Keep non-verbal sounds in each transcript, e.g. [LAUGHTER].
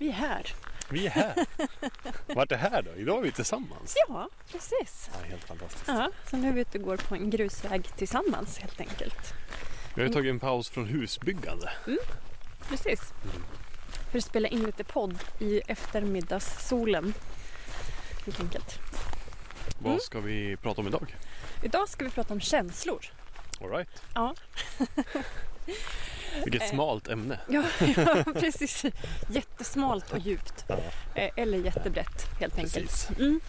Vi är här. Vi är här. Vart är här då? Idag är vi tillsammans. Ja, precis. Ja, helt fantastiskt. Ja, så nu är vi ute och går på en grusväg tillsammans helt enkelt. Vi har tagit en paus från husbyggande. Precis. För att spela in lite podd i eftermiddagssolen. Helt enkelt. Vad Mm. ska vi prata om idag? Idag ska vi prata om känslor. All right. Ja. [LAUGHS] Vilket Eh. smalt ämne. [LAUGHS] Ja, ja precis. Jättesmalt och djupt. Eh, Eller jättebrett helt enkelt. Mm.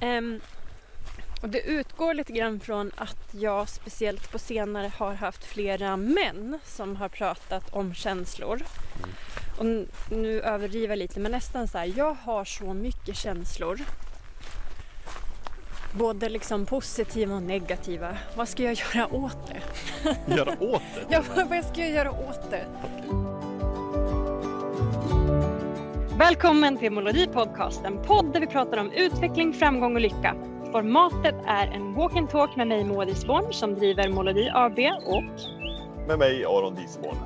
Ehm, och det utgår lite grann från att jag speciellt på senare har haft flera män som har pratat om känslor. Mm. Och nu överdriver jag lite men nästan så här, jag har så mycket känslor. Både liksom positiva och negativa. Vad ska jag göra åt det? [LAUGHS] Göra åt det. Ja, vad ska jag göra åt det? Välkommen till Molodi Podcast, en podd där vi pratar om utveckling, framgång och lycka. Formatet är en walk and talk med mig Moa Disborn som driver Molodi AB och Med mig Aron Disborn.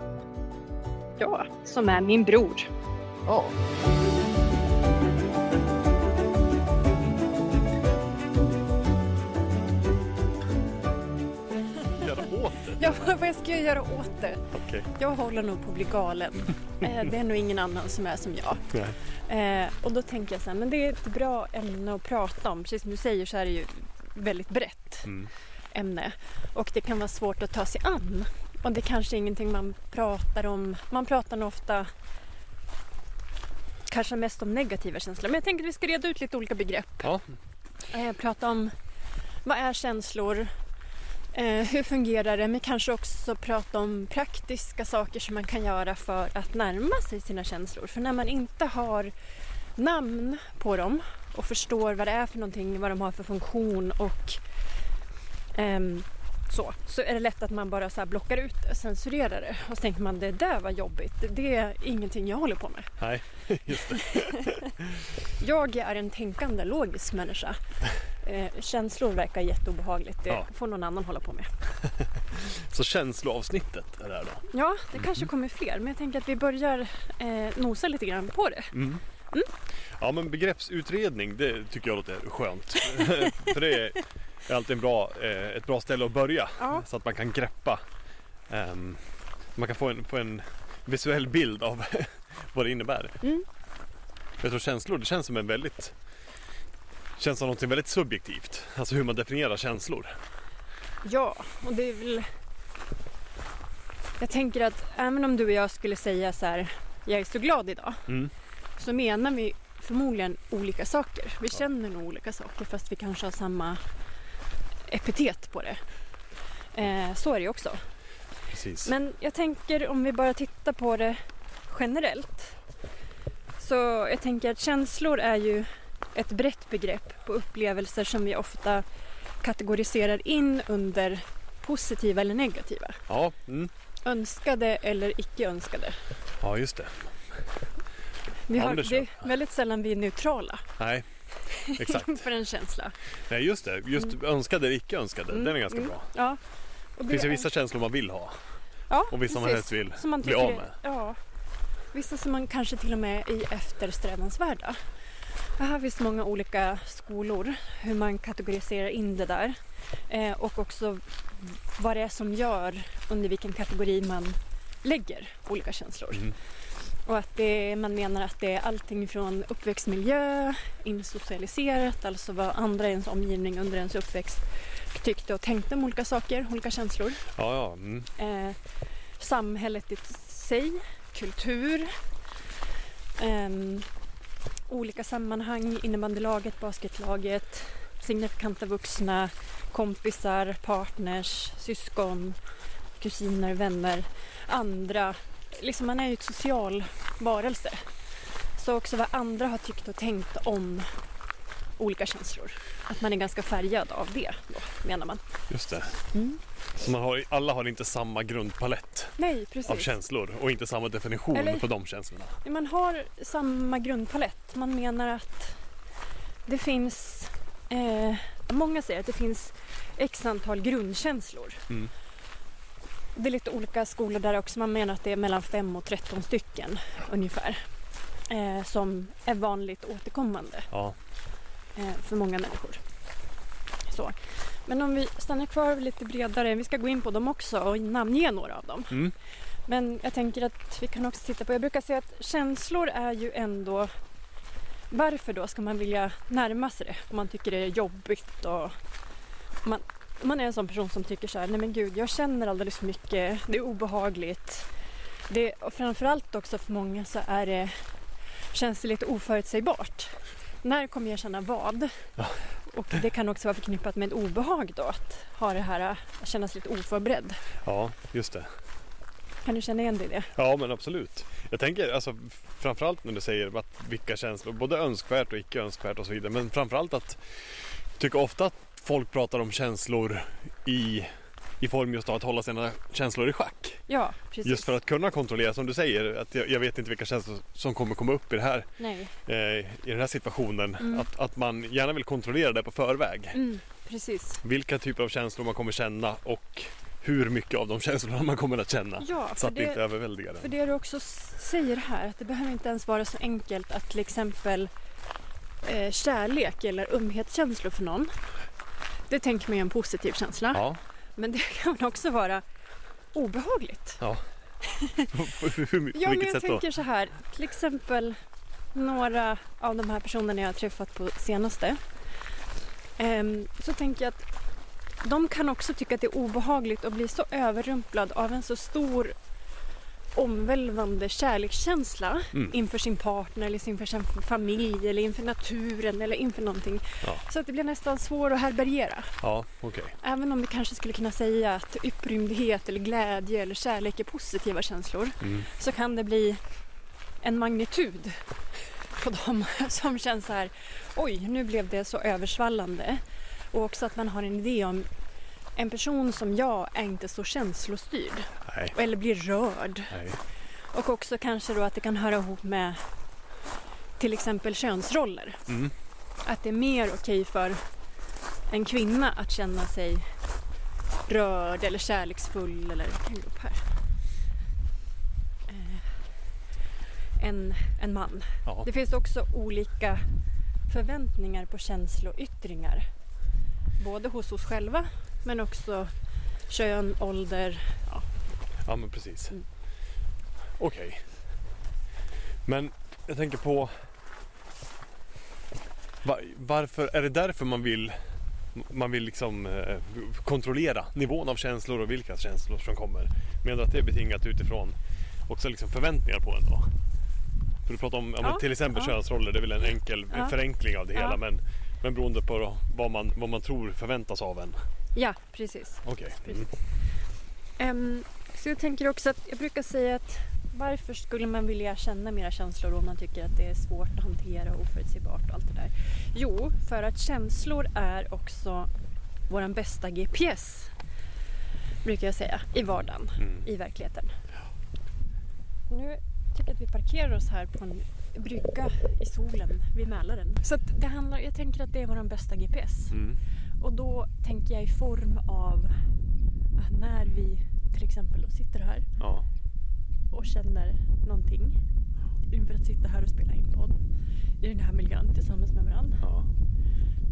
jag som är min bror. Ja. Göra Ja, [LAUGHS] vad ska jag göra åt det? Okej. Jag håller nog på att bli galen. [LAUGHS] Eh, Det är nog ingen annan som är som jag. Nej. Eh, och då tänker jag så här, men det är ett bra ämne att prata om. Precis som du säger så är det ju väldigt brett Mm. ämne. Och det kan vara svårt att ta sig an. Och det kanske är ingenting man pratar om. Man pratar nog ofta kanske mest om negativa känslor. Men jag tänker att vi ska reda ut lite olika begrepp. Ja. Eh, prata om vad är känslor? Eh, hur fungerar det? Men kanske också prata om praktiska saker som man kan göra för att närma sig sina känslor. För när man inte har namn på dem och förstår vad det är för någonting, vad de har för funktion och ehm, så, så är det lätt att man bara så blockar ut det, censurerar det och så tänker man det där var jobbigt, det, det är ingenting jag håller på med. Nej, [LAUGHS] just det. [LAUGHS] Jag är en tänkande, logisk människa. Eh, känslor verkar jätteobehagligt, det Ja. får någon annan hålla på med. [LAUGHS] Så känsloavsnittet är det här då. Ja, det kanske kommer fler, men jag tänker att vi börjar eh, nosa lite grann på det. Mm. Ja men begreppsutredning det tycker jag låter skönt. [LAUGHS] För det är är alltid en bra, eh, ett bra ställe att börja. Ja. Så att man kan greppa. ehm, man kan få en, få en visuell bild av [LAUGHS] vad det innebär. Mm. Jag tror känslor, det känns som en väldigt Känns som något väldigt subjektivt. Alltså hur man definierar känslor. Ja, och det är väl... Jag tänker att även om du och jag skulle säga så här, jag är så glad idag, Mm. så menar vi förmodligen olika saker. Vi känner nog olika saker fast vi kanske har samma epitet på det. Eh, så är det ju också. Precis. Men jag tänker om vi bara tittar på det generellt. Så jag tänker att känslor är ju ett brett begrepp på upplevelser som vi ofta kategoriserar in under positiva eller negativa. Ja, mm. Önskade eller icke önskade. ja, just det. Vi har, det är väldigt sällan vi är neutrala Nej, exakt. [LAUGHS] för en känsla. Nej, just det. Just önskade eller icke önskade. Mm, Den är ganska mm. bra. Ja. Och Det finns ju vissa känslor man vill ha ja, och vissa man precis. helst vill som man bli av med. Ja. Vissa som man kanske till och med är eftersträvansvärda. Jag har visst många olika skolor hur man kategoriserar in det där. Eh, och också vad det är som gör under vilken kategori man lägger olika känslor. Mm. Och att det, man menar att det är allting från uppväxtmiljö, insocialiserat, alltså vad andra i ens omgivning under ens uppväxt tyckte och tänkte om olika saker, olika känslor Ja, ja. Mm. eh, samhället i sig, kultur, ehm, olika sammanhang, innebandylaget, basketlaget, signifikanta vuxna, kompisar, partners, syskon, kusiner, vänner, andra. Liksom man är ju ett social varelse. Så också vad andra har tyckt och tänkt om olika känslor. Att man är ganska färgad av det, då, menar man. Just det. Mm. Så man har, alla har inte samma grundpalett Nej, av känslor och inte samma definition Eller- på de känslorna. Man har samma grundpalett. Man menar att det finns... Eh, många säger att det finns x antal grundkänslor. Mm. Det är lite olika skolor där också. Man menar att det är mellan 5 och 13 stycken ungefär. eh, som är vanligt återkommande Ja. Eh, för många människor. Så. Men om vi stannar kvar lite bredare, vi ska gå in på dem också och namnge några av dem. Mm. Men jag tänker att vi kan också titta på, jag brukar säga att känslor är ju ändå varför då ska man vilja närma sig det om man tycker det är jobbigt och man, man är en sån person som tycker så här, nej men gud jag känner alldeles för mycket, det är obehagligt. Det, och framförallt också för många så är det, känns det lite oförutsägbart. När kommer jag känna vad? Ja. Och det kan också vara förknippat med ett obehag då, att ha det här, att kännas lite oförberedd. ja, just det. Kan du känna igen dig i det? Ja men absolut. Jag tänker alltså framförallt när du säger att vilka känslor, både önskvärt och icke önskvärt och så vidare. Men framförallt att jag tycker ofta att folk pratar om känslor i, i form just av att hålla sina känslor i schack. Ja, precis. Just för att kunna kontrollera som du säger att jag, jag vet inte vilka känslor som kommer komma upp i, det här, Nej, eh, i den här situationen. Mm. Att, att man gärna vill kontrollera det på förväg. mm, precis. Vilka typer av känslor man kommer känna och hur mycket av de känslorna man kommer att känna. Ja, Så att det inte det, överväldigar för det du också säger här, att det behöver inte ens vara så enkelt att till exempel eh, kärlek eller ömhetskänslor för någon. Det tänker man är en positiv känsla. Ja, Men det [LAUGHS] kan också vara obehagligt. [LAUGHS] på, på, hur, på Ja, men jag sätt då? tänker så här, till exempel några av de här personerna jag har träffat på senaste. Ehm, så tänker jag att de kan också tycka att det är obehagligt att bli så överrumplad av en så stor omvälvande kärlekskänsla Mm. inför sin partner eller inför sin familj eller inför naturen eller inför någonting. Ja. Så att det blir nästan svårt att härbärgera. Ja, okej. Även om vi kanske skulle kunna säga att upprymdhet eller glädje eller kärlek är positiva känslor Mm. så kan det bli en magnitud på dem [LAUGHS] som känns så här oj, nu blev det så översvallande. Och också att man har en idé om en person som jag är inte så känslostyrd Nej, eller blir rörd. nej. Och också kanske då att det kan höra ihop med till exempel könsroller. Mm. Att det är mer okej för en kvinna att känna sig rörd eller kärleksfull eller kan gå upp här. Eh, En, en man. Ja. Det finns också olika förväntningar på känsloyttringar. Både hos oss själva men också kön, ålder. Ja. ja, men precis. Mm. Okej. Men jag tänker på va- varför, är det därför man vill man vill liksom eh, kontrollera nivån av känslor och vilka känslor som kommer. Menar att det är betingat utifrån också liksom förväntningar på en då? För du pratar om ja, till exempel ja. könsroller, det är väl en enkel Ja. förenkling av det hela men, men beroende på då, vad, man, vad man tror förväntas av en. Ja, precis. Okej. Mm. Precis. Ehm, så jag tänker också att jag brukar säga att varför skulle man vilja känna mera känslor om man tycker att det är svårt att hantera och oförutsägbart och allt det där? Jo, för att känslor är också våran bästa GPS. Brukar jag säga, i vardagen, Mm. i verkligheten. Nu tycker jag att vi parkerar oss här på en brygga i solen vid Mälaren. Så det handlar, jag tänker att det är våran bästa GPS. Mm. Och då tänker jag i form av när vi till exempel sitter här Ja. och känner någonting inför att sitta här och spela in podd i den här miljön tillsammans med varandra. ja.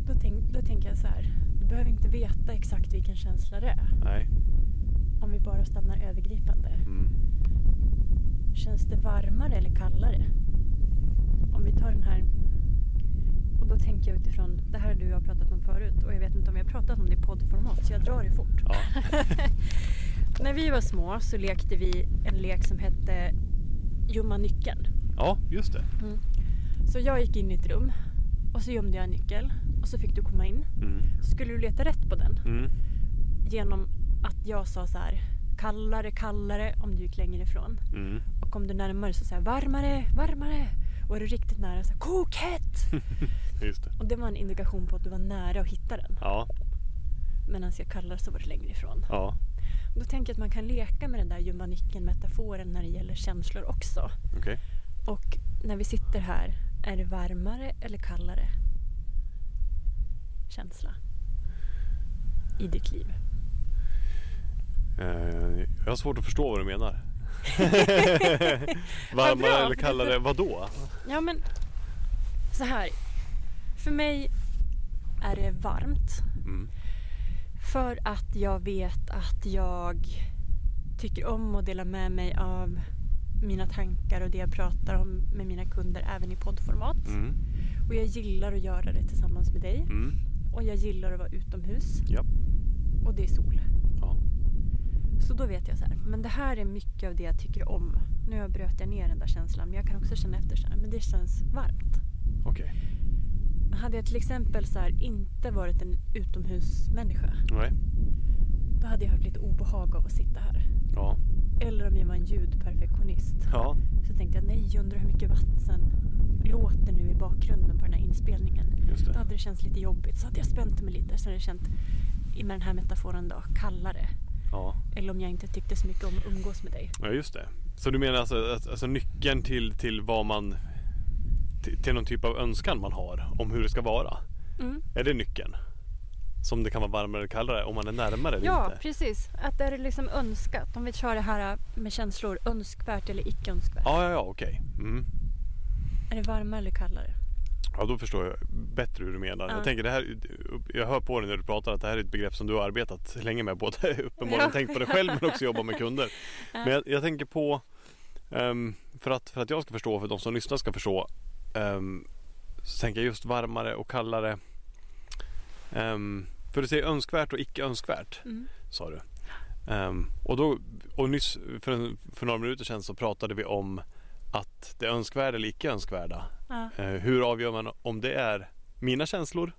Då, tänk, då tänker jag så här, du behöver inte veta exakt vilken känsla det är Nej. om vi bara stannar övergripande. Mm. Känns det varmare eller kallare? Om vi tar den här och då tänker jag utifrån, det här har du och jag pratat om förut och jag vet inte om vi har pratat om det i poddformat så jag drar det fort. Ja. [LAUGHS] När vi var små så lekte vi en lek som hette Gömma nyckeln. ja, just det. Så jag gick in i ett rum och så gömde jag en nyckel och så fick du komma in. Mm. Så skulle du leta rätt på den Mm. genom att jag sa så här kallare, kallare om du gick längre ifrån. Mm. Och om du närmare så sa jag varmare, varmare. Och är du riktigt nära så här, kokhett! [LAUGHS] Just det. Och det var en indikation på att du var nära att hitta den. Ja. Medan jag kallar så var det längre ifrån. Ja. Och då tänker jag att man kan leka med den där gömma nyckeln metaforen när det gäller känslor också. Okej. Och när vi sitter här, är det varmare eller kallare känsla i ditt liv? Eh, jag har svårt att förstå vad du menar. [LAUGHS] Varmare eller kallare, vadå? Ja men så här. För mig är det varmt. Mm. För att jag vet att jag tycker om att dela med mig av mina tankar och det jag pratar om med mina kunder även i poddformat. Mm. Och jag gillar att göra det tillsammans med dig. Mm. Och jag gillar att vara utomhus. Ja. Och det är sol. Så då vet jag så här, men det här är mycket av det jag tycker om. Nu bröt jag ner den där känslan, men jag kan också känna efter så här, men det känns varmt. Okej. Hade jag till exempel så här, inte varit en utomhusmänniska, Nej. då hade jag haft lite obehag av att sitta här. Ja. Eller om jag var en ljudperfektionist. Ja. Så tänkte jag, nej, undrar hur mycket vatten låter nu i bakgrunden på den här inspelningen. Just Då det. hade det känts lite jobbigt. Så hade jag spänt mig lite, så hade det känt, i med den här metaforen då, kallare. Ja. Eller om jag inte tyckte så mycket om att umgås med dig. ja, just det. Så du menar alltså, alltså nyckeln till, till vad man till, till någon typ av önskan man har om hur det ska vara? Mm. Är det nyckeln? Som det kan vara varmare eller kallare om man är närmare eller Ja, inte? precis. Att det är liksom önskat. Om vi kör det här med känslor, önskvärt eller icke önskvärt. Ja, ja, ja, okej. Mm. Är det varmare eller kallare? Ja, då förstår jag bättre hur du menar. Ja. Jag tänker det här, jag hör på dig när du pratar att det här är ett begrepp som du har arbetat länge med. Både [LAUGHS] uppenbarligen Ja. tänkt på dig själv men också jobbat med kunder. [LAUGHS] Ja. Men jag, jag tänker på, ehm, för, att, för att jag ska förstå, för att de som lyssnar ska förstå, ehm, så tänker jag just varmare och kallare. Um, för du säger önskvärt och icke önskvärt, Mm. sa du. Och, då, och nyss, för, för några minuter sedan så pratade vi om att det önskvärda eller icke önskvärda Ja. Eh, hur avgör man om det är mina känslor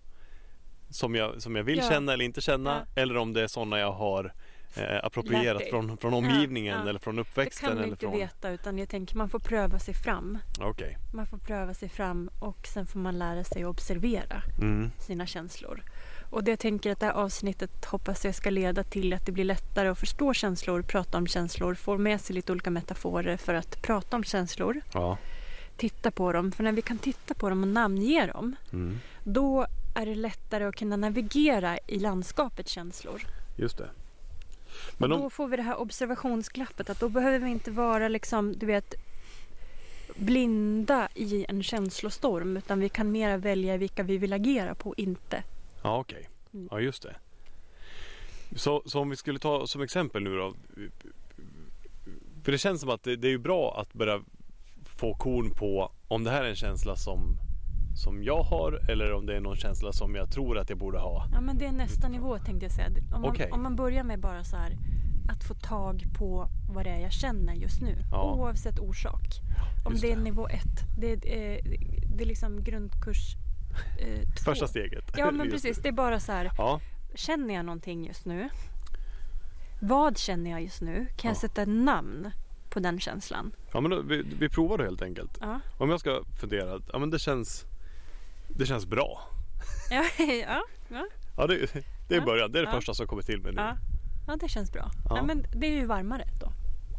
som jag, som jag vill Ja. känna eller inte känna eller om det är sådana jag har eh, approprierat från, från omgivningen Ja, ja. eller från Det uppväxten. kan man inte från... veta utan jag tänker man får pröva sig fram. Okej. Man får pröva sig fram och sen får man lära sig att observera Mm. sina känslor. Och det jag tänker att det här avsnittet hoppas jag ska leda till att det blir lättare att förstå känslor, prata om känslor, få med sig lite olika metaforer för att prata om känslor, Ja. titta på dem. För när vi kan titta på dem och namnge dem, Mm. då är det lättare att kunna navigera i landskapet känslor. Just det. Men då om, får vi det här observationsglappet att då behöver vi inte vara liksom, du vet blinda i en känslostorm utan vi kan mera välja vilka vi vill agera på och inte. Ja okej. Mm. Ja just det. Så, så om vi skulle ta som exempel nu då. För det känns som att det, det är ju bra att börja få korn på om det här är en känsla som, som jag har eller om det är någon känsla som jag tror att jag borde ha. Ja men det är nästa nivå tänkte jag säga. Om man, Okej. om man börjar med bara så här att få tag på vad det är jag känner just nu. Ja. Oavsett orsak. Om Just det är det. nivå ett. Det är, eh, det är liksom grundkurs eh. Första steget. Ja [LAUGHS] men precis. Det är bara så här. Ja, Känner jag någonting just nu? Vad känner jag just nu? Kan jag Ja. sätta ett på den känslan? ja men då, vi, vi provar då helt enkelt. Ja. Om jag ska fundera, ja men det känns Det känns bra. [LAUGHS] Ja, ja, ja, Ja det, det är Ja, början, det är det första som kommer till mig nu. ja. det känns bra. Ja. Ja. men det är ju varmare då.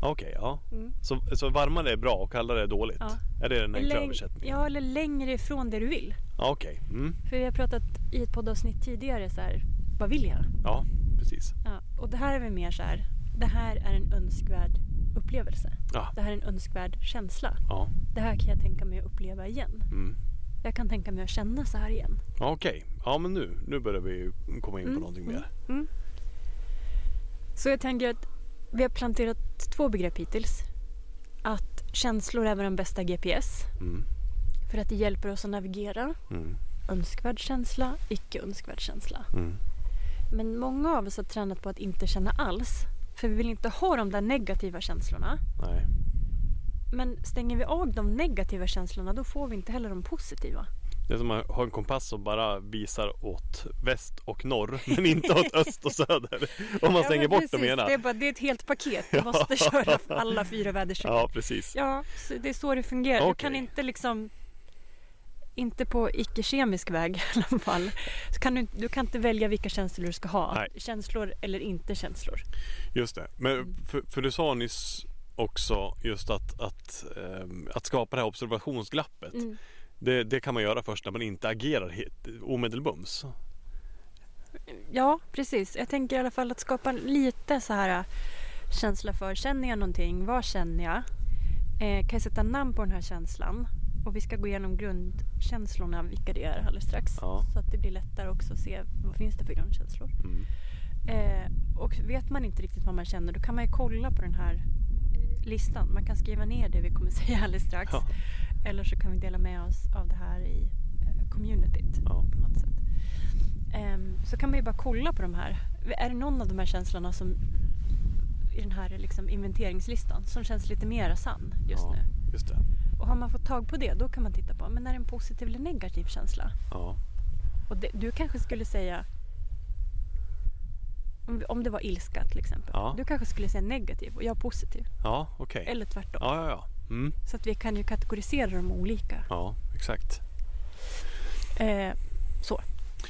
Okej, ja. Mm. Så, så varmare är bra och kallare är dåligt? Ja. Är det den enkla Läng- översättningen? ja, eller längre ifrån det du vill. Okej, mm. För vi har pratat i ett poddavsnitt tidigare så här, vad vill jag? ja precis. Ja, och det här är väl mer så här, det här är en önskvärd upplevelse. Ja, Det här är en önskvärd känsla. ja. Det här kan jag tänka mig att uppleva igen. Mm. Jag kan tänka mig att känna så här igen. Okej, ja men nu, nu börjar vi komma in på Mm, någonting mm. mer. Så jag tänker att vi har planterat två begrepp hittills. Att känslor är vår bästa GPS. Mm. För att det hjälper oss att navigera. Mm. Önskvärd känsla, icke önskvärd känsla. Mm. Men många av oss har tränat på att inte känna alls. För vi vill inte ha de där negativa känslorna. Nej. Men stänger vi av de negativa känslorna då får vi inte heller de positiva. Det är som att ha en kompass som bara visar åt väst och norr [LAUGHS] men inte åt öst och söder. Om man Ja, stänger bort precis. de ena. Det är, bara, det är ett helt paket. Du måste [LAUGHS] köra alla fyra väderstreck. Ja, precis. Ja, det är så det fungerar. Du Okej. kan inte liksom inte på icke-kemisk väg [LAUGHS] i alla fall. Så kan du, du kan inte välja vilka känslor du ska ha. Nej. Känslor eller inte känslor. Just det. Men för, för du sa nyss också just att, att, ehm, att skapa det här observationsglappet. Mm. Det, det kan man göra först när man inte agerar omedelbums. Ja, precis. Jag tänker i alla fall att skapa lite så här känsla för, känner jag någonting? Vad känner jag? Eh, kan jag sätta namn på den här känslan? Och vi ska gå igenom grundkänslorna, vilka det är alldeles strax. Ja. Så att det blir lättare också att se vad finns det för grundkänslor. Mm. Eh, och vet man inte riktigt vad man känner då kan man ju kolla på den här eh, listan. Man kan skriva ner det vi kommer [LAUGHS] säga alldeles strax. Ja. Eller så kan vi dela med oss av det här i eh, communityt Ja. på något sätt. Ehm, så kan man ju bara kolla på de här. Är det någon av de här känslorna som i den här liksom inventeringslistan som känns lite mera sann just ja, nu? Just det. Och har man fått tag på det då kan man titta på, men är det en positiv eller negativ känsla? Ja. Och det, du kanske skulle säga om, om det var ilska till exempel. Ja. Du kanske skulle säga negativ och jag positiv. Ja, okej. Eller tvärtom. Ja, ja, ja. Mm. Så att vi kan ju kategorisera dem olika. Ja, exakt. Eh, så.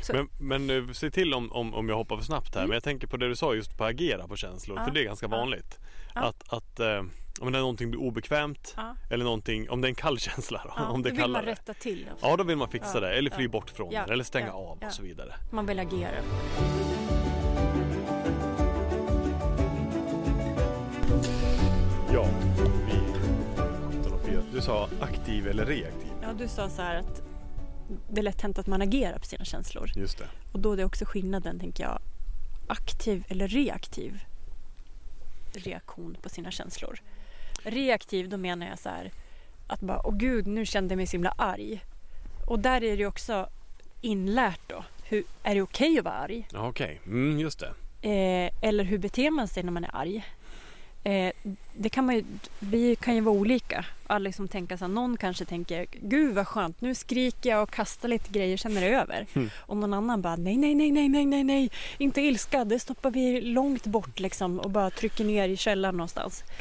Så- Men, men eh, se till om, om, om jag hoppar för snabbt här. Mm. Men jag tänker på det du sa just på agera på känslor. Ja, För det är ganska vanligt. ja. Att, att eh, om det är någonting blir obekvämt Ja. eller någonting, om det är en kall [LAUGHS] känsla då. Om det då vill man rätta till. det. Ja, då vill man fixa det eller fly bort från det eller stänga av och så vidare. Man vill agera. Ja, sa aktiv eller reaktiv. Ja, du sa så här att det är lätt hänt att man agerar på sina känslor. Just det. Och då är det också skillnaden, tänker jag, aktiv eller reaktiv reaktion på sina känslor. Reaktiv, då menar jag så här att bara, åh gud, nu kände jag mig så himla arg. Och där är det också inlärt då. Hur, är det okej att vara arg? Okej, mm, just det. Eh, eller hur beter man sig när man är arg? Eh, det kan man ju, vi kan ju vara olika. Alla liksom tänka så här, någon kanske tänker Gud vad skönt, nu skriker jag och kastar lite grejer, sen är det över. Mm. Och någon annan bara nej, nej, nej, nej, nej, nej, nej, inte ilska, det stoppar vi långt bort liksom och bara trycker ner i källaren någonstans. [LAUGHS]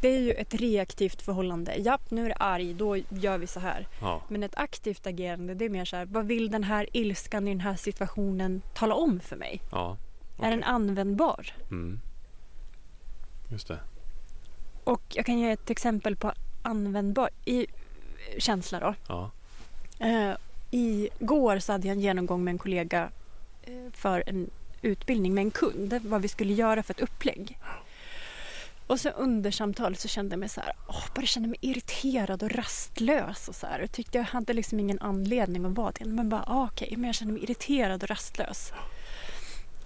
Det är ju ett reaktivt förhållande. Japp, nu är det arg, då gör vi så här. Ja, Men ett aktivt agerande, det är mer så här, vad vill den här ilskan i den här situationen tala om för mig? ja. Är den användbar? Mm. Just det. Och jag kan ge ett exempel på användbar i känsla då. Ja. Eh, Igår så hade jag en genomgång med en kollega eh, för en utbildning med en kund. Vad vi skulle göra för ett upplägg. Och så under samtalet så kände jag mig så här, åh, bara kände mig irriterad och rastlös och så här. Jag tyckte jag hade liksom ingen anledning att vara det. Men bara, ah, okej, men jag kände mig irriterad och rastlös.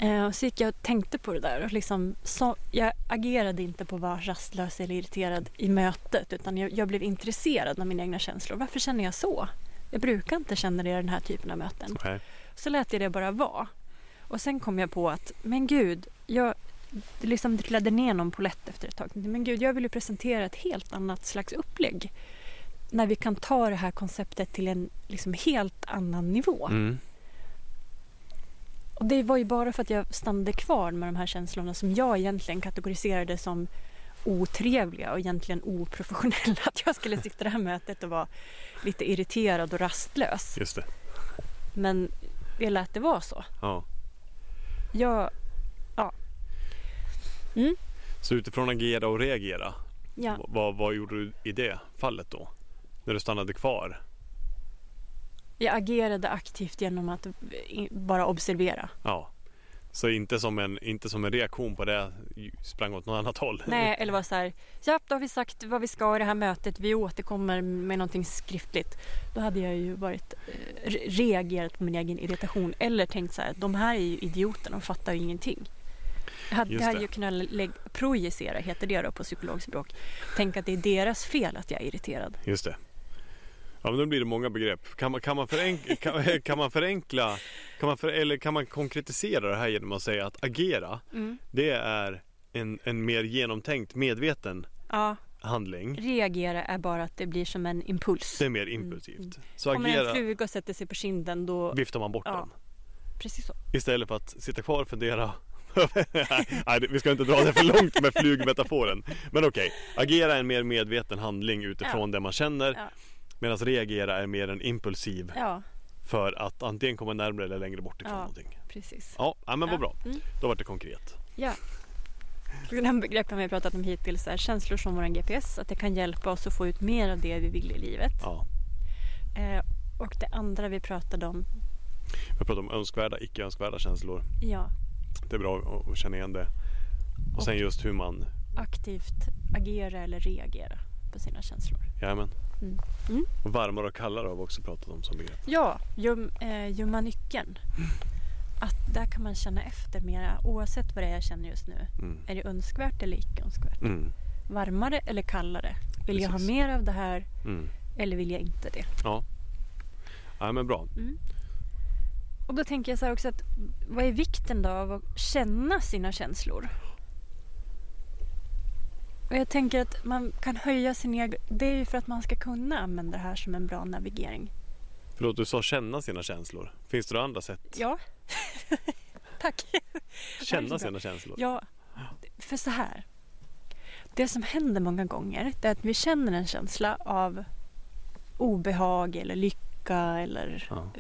Eh, och så gick jag och tänkte på det där. Och liksom, så, jag agerade inte på att vara rastlös eller irriterad i mötet. Utan jag, jag blev intresserad av mina egna känslor. Varför känner jag så? Jag brukar inte känna det i den här typen av möten. Okej. Så lät jag det bara vara. Och sen kom jag på att, men gud, jag det liksom trillade ner någon polett efter ett tag. Men gud, jag vill ju presentera ett helt annat slags upplägg. När vi kan ta det här konceptet till en liksom helt annan nivå. Mm. Och det var ju bara för att jag stannade kvar med de här känslorna som jag egentligen kategoriserade som otrevliga och egentligen oprofessionella. [LAUGHS] Att jag skulle sitta i det här mötet och vara lite irriterad och rastlös. Just det. Men jag lät det vara så. Ja. Jag, Så utifrån agera och reagera, ja, vad, vad gjorde du i det fallet då? När du stannade kvar? Jag agerade aktivt genom att i- bara observera. Ja. Så inte som en, inte som en reaktion på det, sprang åt något annat håll? Nej, eller var så här, ja då har vi sagt vad vi ska i det här mötet, vi återkommer med någonting skriftligt. Då hade jag ju varit, eh, re- reagerat på min egen irritation eller tänkt så här, de här är ju idioter, de fattar ju ingenting. Jag hade, jag hade ju kunnat projicera, heter det då på psykologspråk. Tänka att det är deras fel att jag är irriterad. Just det. Ja, men då blir det många begrepp. Kan man, kan man, förenkla, [LAUGHS] kan, kan man förenkla, kan man för, eller kan man konkretisera det här genom att säga att agera, Mm. det är en, en mer genomtänkt, medveten Ja, handling. reagera är bara att det blir som en impuls. Det är mer impulsivt. Så Kommer en agera fluga och sätter sig på kinden då... viftar man bort Ja. den. Precis så. Istället för att sitta kvar och fundera. [LAUGHS] Nej, vi ska inte dra det för långt med flugmetaforen. Men okej, agera är en mer medveten handling utifrån det man känner. Ja. Medan reagera är mer en impulsiv Ja, för att antingen komma närmare eller längre bort ifrån Ja. någonting. precis. Ja, ja men vad bra. Mm. Då var det konkret. Ja. Den här begreppen vi har pratat om hittills är känslor som vår GPS. Att det kan hjälpa oss att få ut mer av det vi vill i livet. Ja. Eh, och det andra vi pratade om, Vi har pratat om önskvärda, icke önskvärda känslor. ja, Det är bra att- känna igen det. Och sen just hur man, Aktivt agera eller reagera på sina känslor. jajamän. Mm. Mm. Och varmare och kallare har vi också pratat om som begrepp. Ja, göm, eh, gömma nyckeln. Att där kan man känna efter mera oavsett vad det är jag känner just nu. Mm. Är det önskvärt eller icke önskvärt? Mm. Varmare eller kallare? Vill jag ha Precis. mer av det här Mm. eller vill jag inte det? Ja. ja, men bra. Mm. Och då tänker jag så här också att vad är vikten då av att känna sina känslor? Och jag tänker att man kan höja sin egen... Det är ju för att man ska kunna använda det här som en bra navigering. Förlåt, du sa känna sina känslor. Finns det några andra sätt? Ja. [LAUGHS] Tack. Känna sina känslor? Ja, för så här. Det som händer många gånger är att vi känner en känsla av obehag eller lycka eller Ja.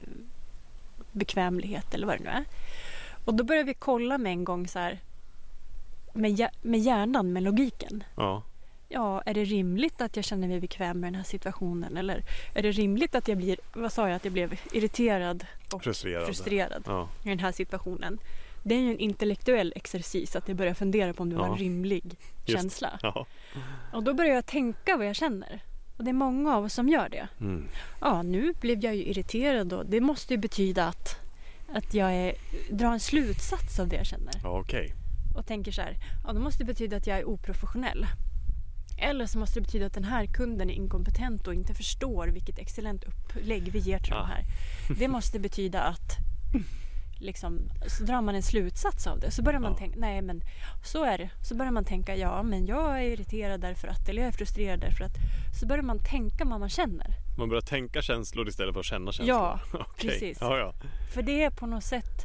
bekvämlighet eller vad det nu är. Och då börjar vi kolla med en gång så här med, med hjärnan, med logiken. Ja. Ja, är det rimligt att jag känner mig bekväm med den här situationen? Eller är det rimligt att jag blir, vad sa jag, att jag blev irriterad och Frustrerad. frustrerad Ja. i den här situationen? Det är ju en intellektuell exercis att jag börjar fundera på om det var en rimlig Just. känsla. Ja. Och då börjar jag tänka vad jag känner. Och det är många av oss som gör det. Mm. Ja, nu blev jag ju irriterad och det måste ju betyda att, att jag är, drar en slutsats av det jag känner. ja, okej. Och tänker så här, ja det måste betyda att jag är oprofessionell. Eller så måste det betyda att den här kunden är inkompetent och inte förstår vilket excellent upplägg vi ger till Ah. de här. Det måste betyda att liksom, så drar man en slutsats av det. Så börjar man Ja. tänka, nej men så är det. Så börjar man tänka, ja men jag är irriterad därför att, eller jag är frustrerad därför att. Så börjar man tänka vad man känner. Man börjar tänka känslor istället för att känna känslor? Ja, [LAUGHS] Okej. precis. Ja, ja. För det är på något sätt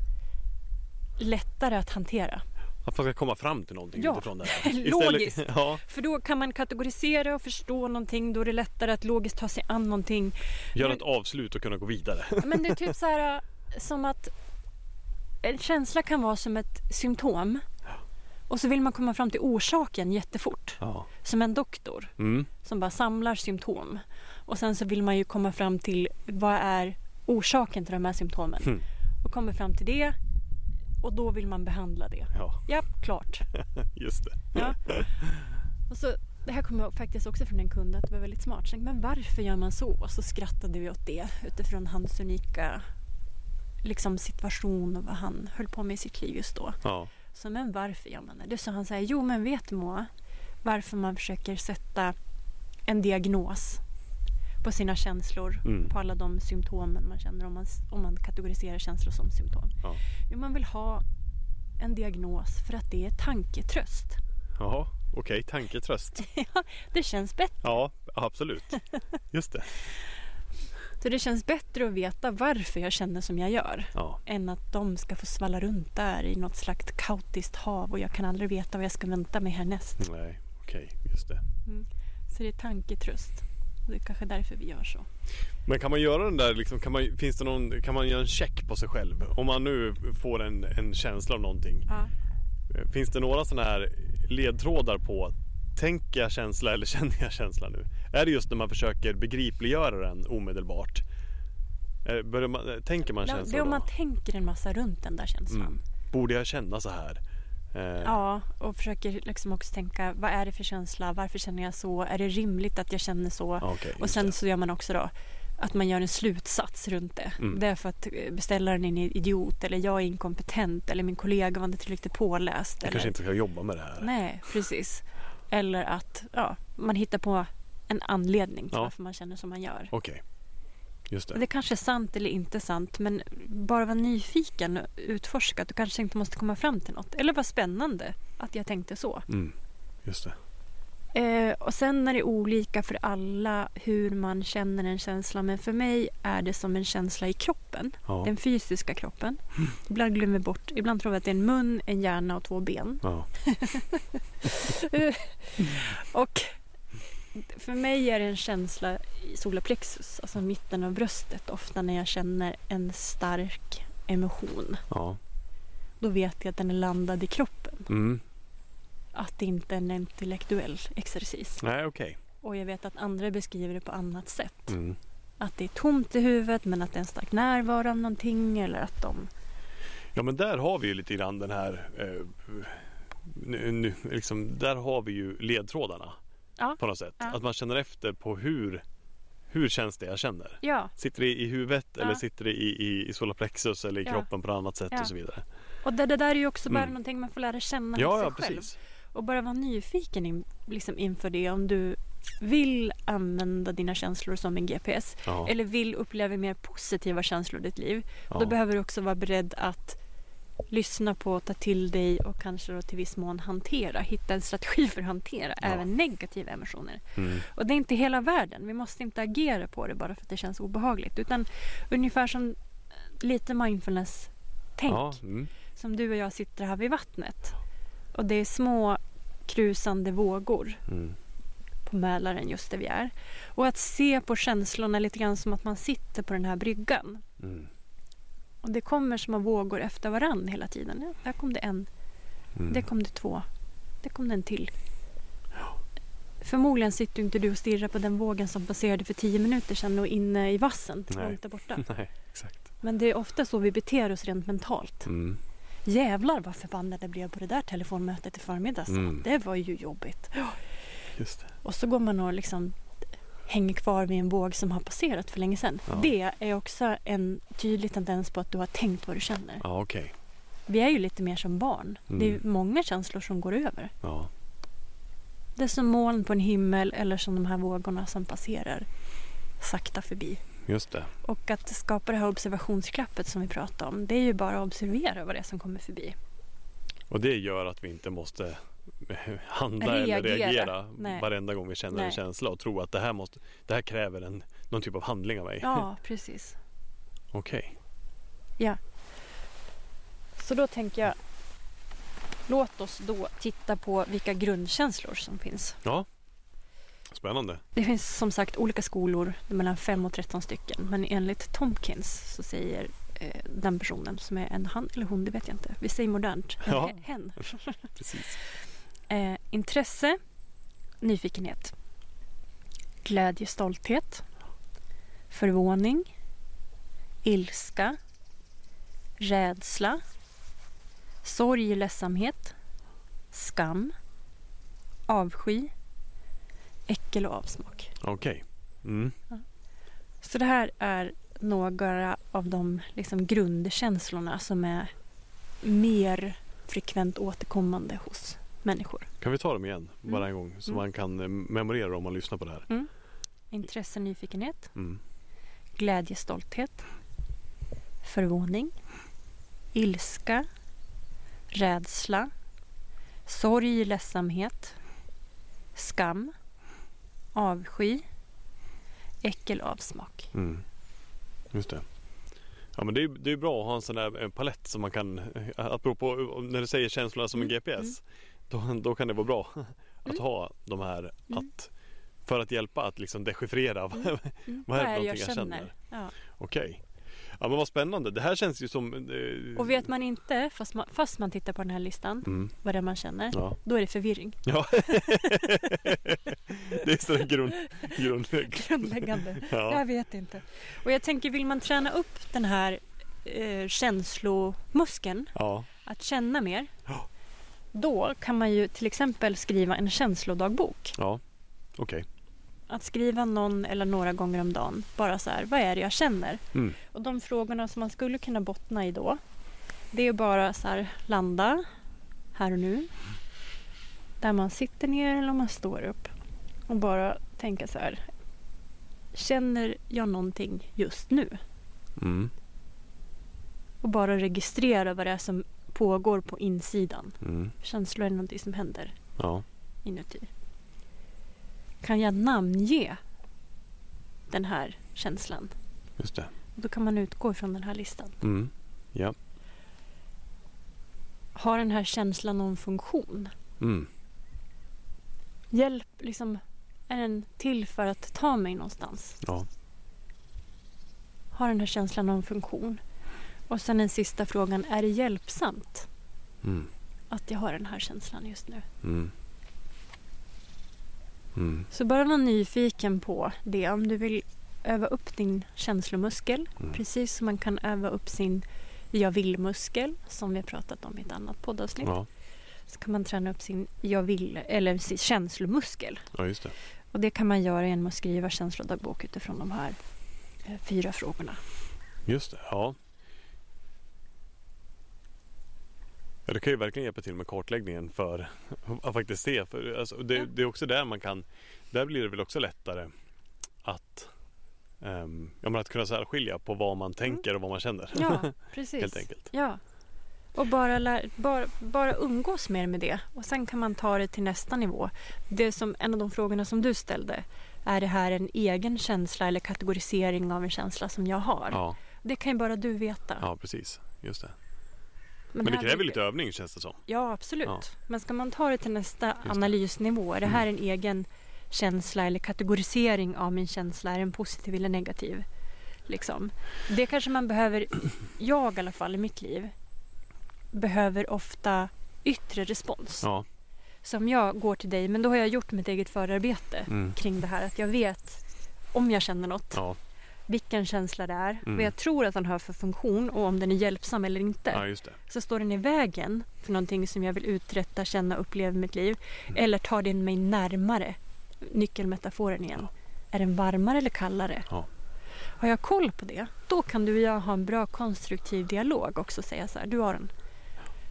lättare att hantera. Att man ska komma fram till någonting Ja, utifrån det här. [LAUGHS] logiskt. [LAUGHS] Ja, För då kan man kategorisera och förstå någonting. Då är det lättare att logiskt ta sig an någonting. göra ett avslut och kunna gå vidare. Men det är typ så här [LAUGHS] som att en känsla kan vara som ett symptom. Och så vill man komma fram till orsaken jättefort. Ja. Som en doktor Mm. som bara samlar symptom. Och sen så vill man ju komma fram till vad är orsaken till de här symptomen. Mm. Och kommer fram till det. Och då vill man behandla det. Ja, Ja, klart. [LAUGHS] just det. Ja. Och så, det här kommer jag faktiskt också från en kund att det var väldigt smart. Så Men varför gör man så? Och så skrattade vi åt det utifrån hans unika liksom, situation och vad han höll på med i sitt liv just då. Ja. Så men varför gör man det? Då sa han så här, jo men vet Moa, varför man försöker sätta en diagnos på sina känslor, Mm. på alla de symptomen man känner om man, om man kategoriserar känslor som symptom. Ja. Jo, man vill ha en diagnos för att det är tanketröst. Jaha, okej. Tanketröst. [LAUGHS] Det känns bättre. Ja, absolut. Just det. Så det känns bättre att veta varför jag känner som jag gör Ja. än att de ska få svalla runt där i något slags kaotiskt hav och jag kan aldrig veta vad jag ska vänta mig härnäst. Nej, okej. Just det. Så det är tanketröst. Det är kanske därför vi gör så. Men kan man göra den där, liksom, kan, man, finns det någon, kan man göra en check på sig själv? Om man nu får en, en känsla av någonting. Ja. Eh, Finns det några sådana här ledtrådar på Tänker jag känsla eller [LAUGHS] känner jag känsla nu? Är det just när man försöker begripliggöra den omedelbart? Eh, man, tänker man Det känslan är om då? man tänker en massa runt den där känslan. Mm. Borde jag känna så här? Eh, Ja, och försöker liksom också tänka vad är det för känsla? Varför känner jag så? Är det rimligt att jag känner så? okej, och sen så gör man också då att man gör en slutsats runt det. Mm. Det är för att beställaren är en idiot eller jag är inkompetent eller min kollega var inte tillräckligt påläst. Jag eller... kanske inte ska jobba med det här. Nej, precis. Eller att ja, man hittar på en anledning till Ja. varför man känner som man gör. Okej, just det. Det kanske är sant eller inte sant men bara vara nyfiken och utforska att du kanske inte måste komma fram till något. Eller vad spännande att jag tänkte så. Mm. Just det. Eh, och sen är det olika för alla hur man känner en känsla. Men för mig är det som en känsla i kroppen. Ja. Den fysiska kroppen. Ibland glömmer bort, ibland tror vi att det är en mun, en hjärna och två ben. Ja. [LAUGHS] Och för mig är det en känsla i solarplexus, alltså mitten av bröstet. Ofta när jag känner en stark emotion. ja. Då vet jag att den är landad i kroppen. Mm. Att det inte är en intellektuell exercis. Nej, okej. Och jag vet att andra beskriver det på annat sätt. Mm. Att det är tomt i huvudet men att det är en stark närvaro av någonting eller att de... Ja men där har vi ju lite grann den här eh, nu, nu, liksom, där har vi ju ledtrådarna Ja. på något sätt. Ja. Att man känner efter på hur, hur känns det jag känner. Ja, Sitter det i huvudet eller sitter det i, i, i solarplexus eller i kroppen på något annat sätt och så vidare. och det, det där är ju också bara Mm. någonting man får lära känna Ja, sig själv. precis. Och bara vara nyfiken in, liksom inför det om du vill använda dina känslor som en GPS eller vill uppleva mer positiva känslor i ditt liv. Då behöver du också vara beredd att lyssna på, ta till dig och kanske då till viss mån hantera, hitta en strategi för att hantera Ja. även negativa emotioner. Mm. Och det är inte hela världen. Vi måste inte agera på det bara för att det känns obehagligt. Utan ungefär som lite mindfulness-tänk. Ja, mm. Som du och jag sitter här vid vattnet. Och det är små krusande vågor Mm. på Mälaren just där vi är. Och att se på känslorna lite grann som att man sitter på den här bryggan. Mm. Och det kommer små vågor efter varann hela tiden. Ja, där kom det en, Mm. där kom det två, där kom det en till. Förmodligen sitter inte du och stirrar på den vågen som passerade för tio minuter sedan och inne i vassen Nej. meter borta. [LAUGHS] Nej, exakt. Men det är ofta så vi beter oss rent mentalt. Mm. Jävlar vad förbannad jag blev på det där telefonmötet i förmiddags. Mm. Det var ju jobbigt. Just det. Och så går man och liksom hänger kvar vid en våg som har passerat för länge sedan. Ja. Det är också en tydlig tendens på att du har tänkt vad du känner. Ja, okej. Vi är ju lite mer som barn. Mm. Det är många känslor som går över. Ja. Det är som moln på en himmel eller som de här vågorna som passerar sakta förbi. Just det. Och att skapa det här observationsklappet som vi pratade om. Det är ju bara att observera vad det är som kommer förbi. Och det gör att vi inte måste handla eller Reagera. reagera Nej. varenda gång vi känner en Nej. känsla och tro att det här, måste, det här kräver en, någon typ av handling av mig. Ja, precis. Okej. Så då tänker jag Låt oss då titta på vilka grundkänslor som finns. Ja. Spännande. Det finns som sagt olika skolor, mellan 5 och 13 stycken. Men enligt Tomkins så säger eh, den personen som är en han eller hon, det vet jag inte. Vi säger modernt. En Ja. he- hen. [LAUGHS] Precis. Eh, intresse, nyfikenhet, glädje, stolthet, förvåning, ilska, rädsla, sorg, ledsamhet, skam, avsky, äckel och avsmak. Okej. Mm. Så det här är några av de liksom grundkänslorna som är mer frekvent återkommande hos människor. Kan vi ta dem igen bara Mm. en gång så Mm. man kan eh, memorera om man lyssnar på det här. Intresse, nyfikenhet, Mm. glädje, stolthet, förvåning, ilska, rädsla, sorg, ledsamhet, skam, avsky, äckel, avsmak. Mm. Just det. Ja men det är, det är bra att ha en sån där eh, palett som man kan, eh, apropå när du säger känslorna som en Mm, GPS, då, då kan det vara bra att Mm. ha de här Mm. att för att hjälpa att liksom dechiffrera Mm. Mm. Vad är det någonting jag känner? Ja. Okej. Ja men vad spännande. Det här känns ju som... eh, Och vet man inte, fast man, fast man tittar på den här listan, Mm. vad det är man känner, Ja. då är det förvirring. ja. [LAUGHS] det är sådär grund, grundläggande. Grundläggande. Ja. Jag vet inte. Och jag tänker, vill man träna upp den här eh, känslomuskeln, ja. att känna mer, Ja. Då kan man ju till exempel skriva en känslodagbok. Ja. Okej. Att skriva någon eller några gånger om dagen, bara så här, vad är det jag känner? Mm. Och de frågorna som man skulle kunna bottna i då, det är bara så här, landa här och nu. Där man sitter ner eller om man står upp. Och bara tänka så här, känner jag någonting just nu? Mm. Och bara registrera vad det är som pågår på insidan. Mm. Känslor är någonting som händer Ja. inuti. Kan jag namnge den här känslan? Just det. Då kan man utgå ifrån den här listan. Mm. Ja. Har den här känslan någon funktion? Mm. Hjälp, liksom, är den till för att ta mig någonstans? Ja. Har den här känslan någon funktion? Och sen den sista frågan, är det hjälpsamt Mm. att jag har den här känslan just nu? Mm. Mm. Så bara vara nyfiken på det. Om du vill öva upp din känslomuskel, Mm. precis som man kan öva upp sin jag vill-muskel, som vi har pratat om i ett annat poddavsnitt, Ja. så kan man träna upp sin jag vill eller sin känslomuskel. Ja, just det. Och det kan man göra genom att skriva känslodagbok utifrån de här eh, fyra frågorna. Just det, ja. Ja, det kan ju verkligen hjälpa till med kartläggningen för [LAUGHS] att faktiskt se. För, alltså, det, Ja. det är också där man kan, där blir det väl också lättare att, um, ja, men att kunna särskilja på vad man tänker och vad man känner. Ja, [LAUGHS] precis. Helt enkelt. Ja. Och bara, lär, bara, bara umgås mer med det. Och sen kan man ta det till nästa nivå. Det som, en av de frågorna som du ställde. Är det här en egen känsla eller kategorisering av en känsla som jag har? Ja, Det kan ju bara du veta. ja precis. Just det. Men det här kräver lite övning känns det som. Ja, absolut. Ja. Men ska man ta det till nästa det. analysnivå. Är det här Mm. en egen känsla eller kategorisering av min känsla? Är den positiv eller negativ? Liksom. Det kanske man behöver, [CLEARS THROAT] jag i alla fall i mitt liv, behöver ofta yttre respons. Ja. Som jag går till dig, men då har jag gjort mitt eget förarbete Mm. kring det här. Att jag vet om jag känner något, Ja, vilken känsla det är, Mm. vad jag tror att den har för funktion och om den är hjälpsam eller inte ja, så står den i vägen för någonting som jag vill uträtta, känna och uppleva i mitt liv. Eller tar den mig närmare? Nyckelmetaforen igen. Är den varmare eller kallare? Ja. Har jag koll på det, då kan du och jag ha en bra konstruktiv dialog också. Säga så här, du Aron,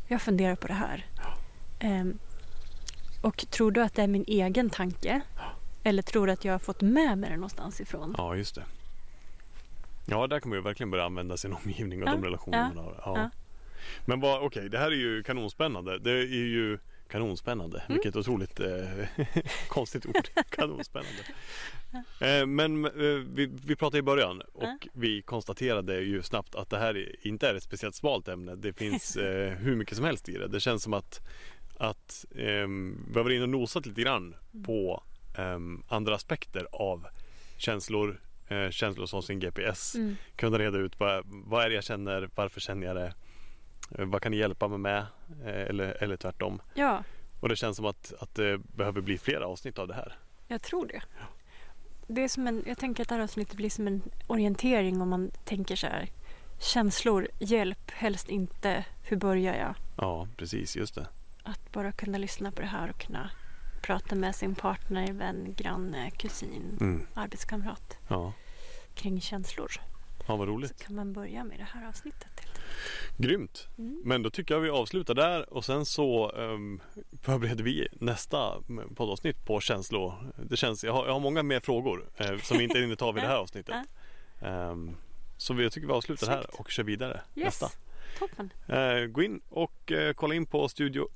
jag funderar på det här. Ehm, och tror du att det är min egen tanke? Eller tror du att jag har fått med mig det någonstans ifrån? Ja, just det. Ja, där kan man ju verkligen börja använda sin omgivning och Ja, de relationer ja, man har. Ja. Men vad, okej, det här är ju kanonspännande. Det är ju kanonspännande. Mm. Vilket otroligt eh, [LAUGHS] konstigt ord. [LAUGHS] kanonspännande. Eh, men eh, vi, vi pratade i början och Ja. vi konstaterade ju snabbt att det här är- inte är ett speciellt smalt ämne. Det finns [LAUGHS] eh, hur mycket som helst i det. Det känns som att, att ehm, vi har varit inne och nosat lite grann Mm. på ehm, andra aspekter av känslor, eh, känslor som sin GPS. Mm. Kunna reda ut vad, vad är det jag känner, varför känner jag det, eh, vad kan ni hjälpa mig med eh, eller, eller tvärtom. Ja, Och det känns som att, att det behöver bli flera avsnitt av det här. jag tror det. det är som en, jag tänker att det här avsnittet blir som en orientering om man tänker så här. Känslor, hjälp, helst inte. Hur börjar jag? Ja, precis, just det. Att bara kunna lyssna på det här och kunna prata med sin partner, vän, granne, kusin, Mm. arbetskamrat Ja. kring känslor. ja, vad Så roligt. kan man börja med det här avsnittet. Grymt. Mm. Men då tycker jag vi avslutar där och sen så um, förbereder vi nästa poddavsnitt på känslor. Det känns, jag har, jag har många mer frågor eh, som vi inte [LAUGHS] hinner ta vid det här avsnittet. Ehm, så jag tycker vi avslutar här Snyggt. och kör vidare Yes, nästa. Toppen. Eh, gå in och eh, kolla in på studio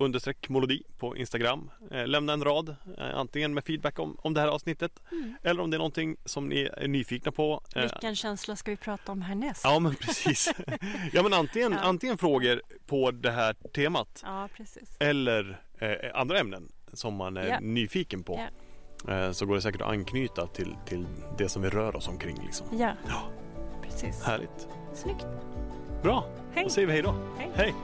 molodi på Instagram. Eh, lämna en rad, antingen med feedback om, om det här avsnittet Mm. eller om det är någonting som ni är nyfikna på. Vilken känsla ska vi prata om härnäst? Ja men precis. [LAUGHS] ja men antingen, Ja. antingen frågor på det här temat Ja, eller eh, andra ämnen som man är Ja. nyfiken på. Eh, så går det säkert att anknyta till, till det som vi rör oss omkring. Liksom. Ja, Ja, precis. härligt. Snyggt. Bra, Hej. då säger vi hej då. Hej. hej.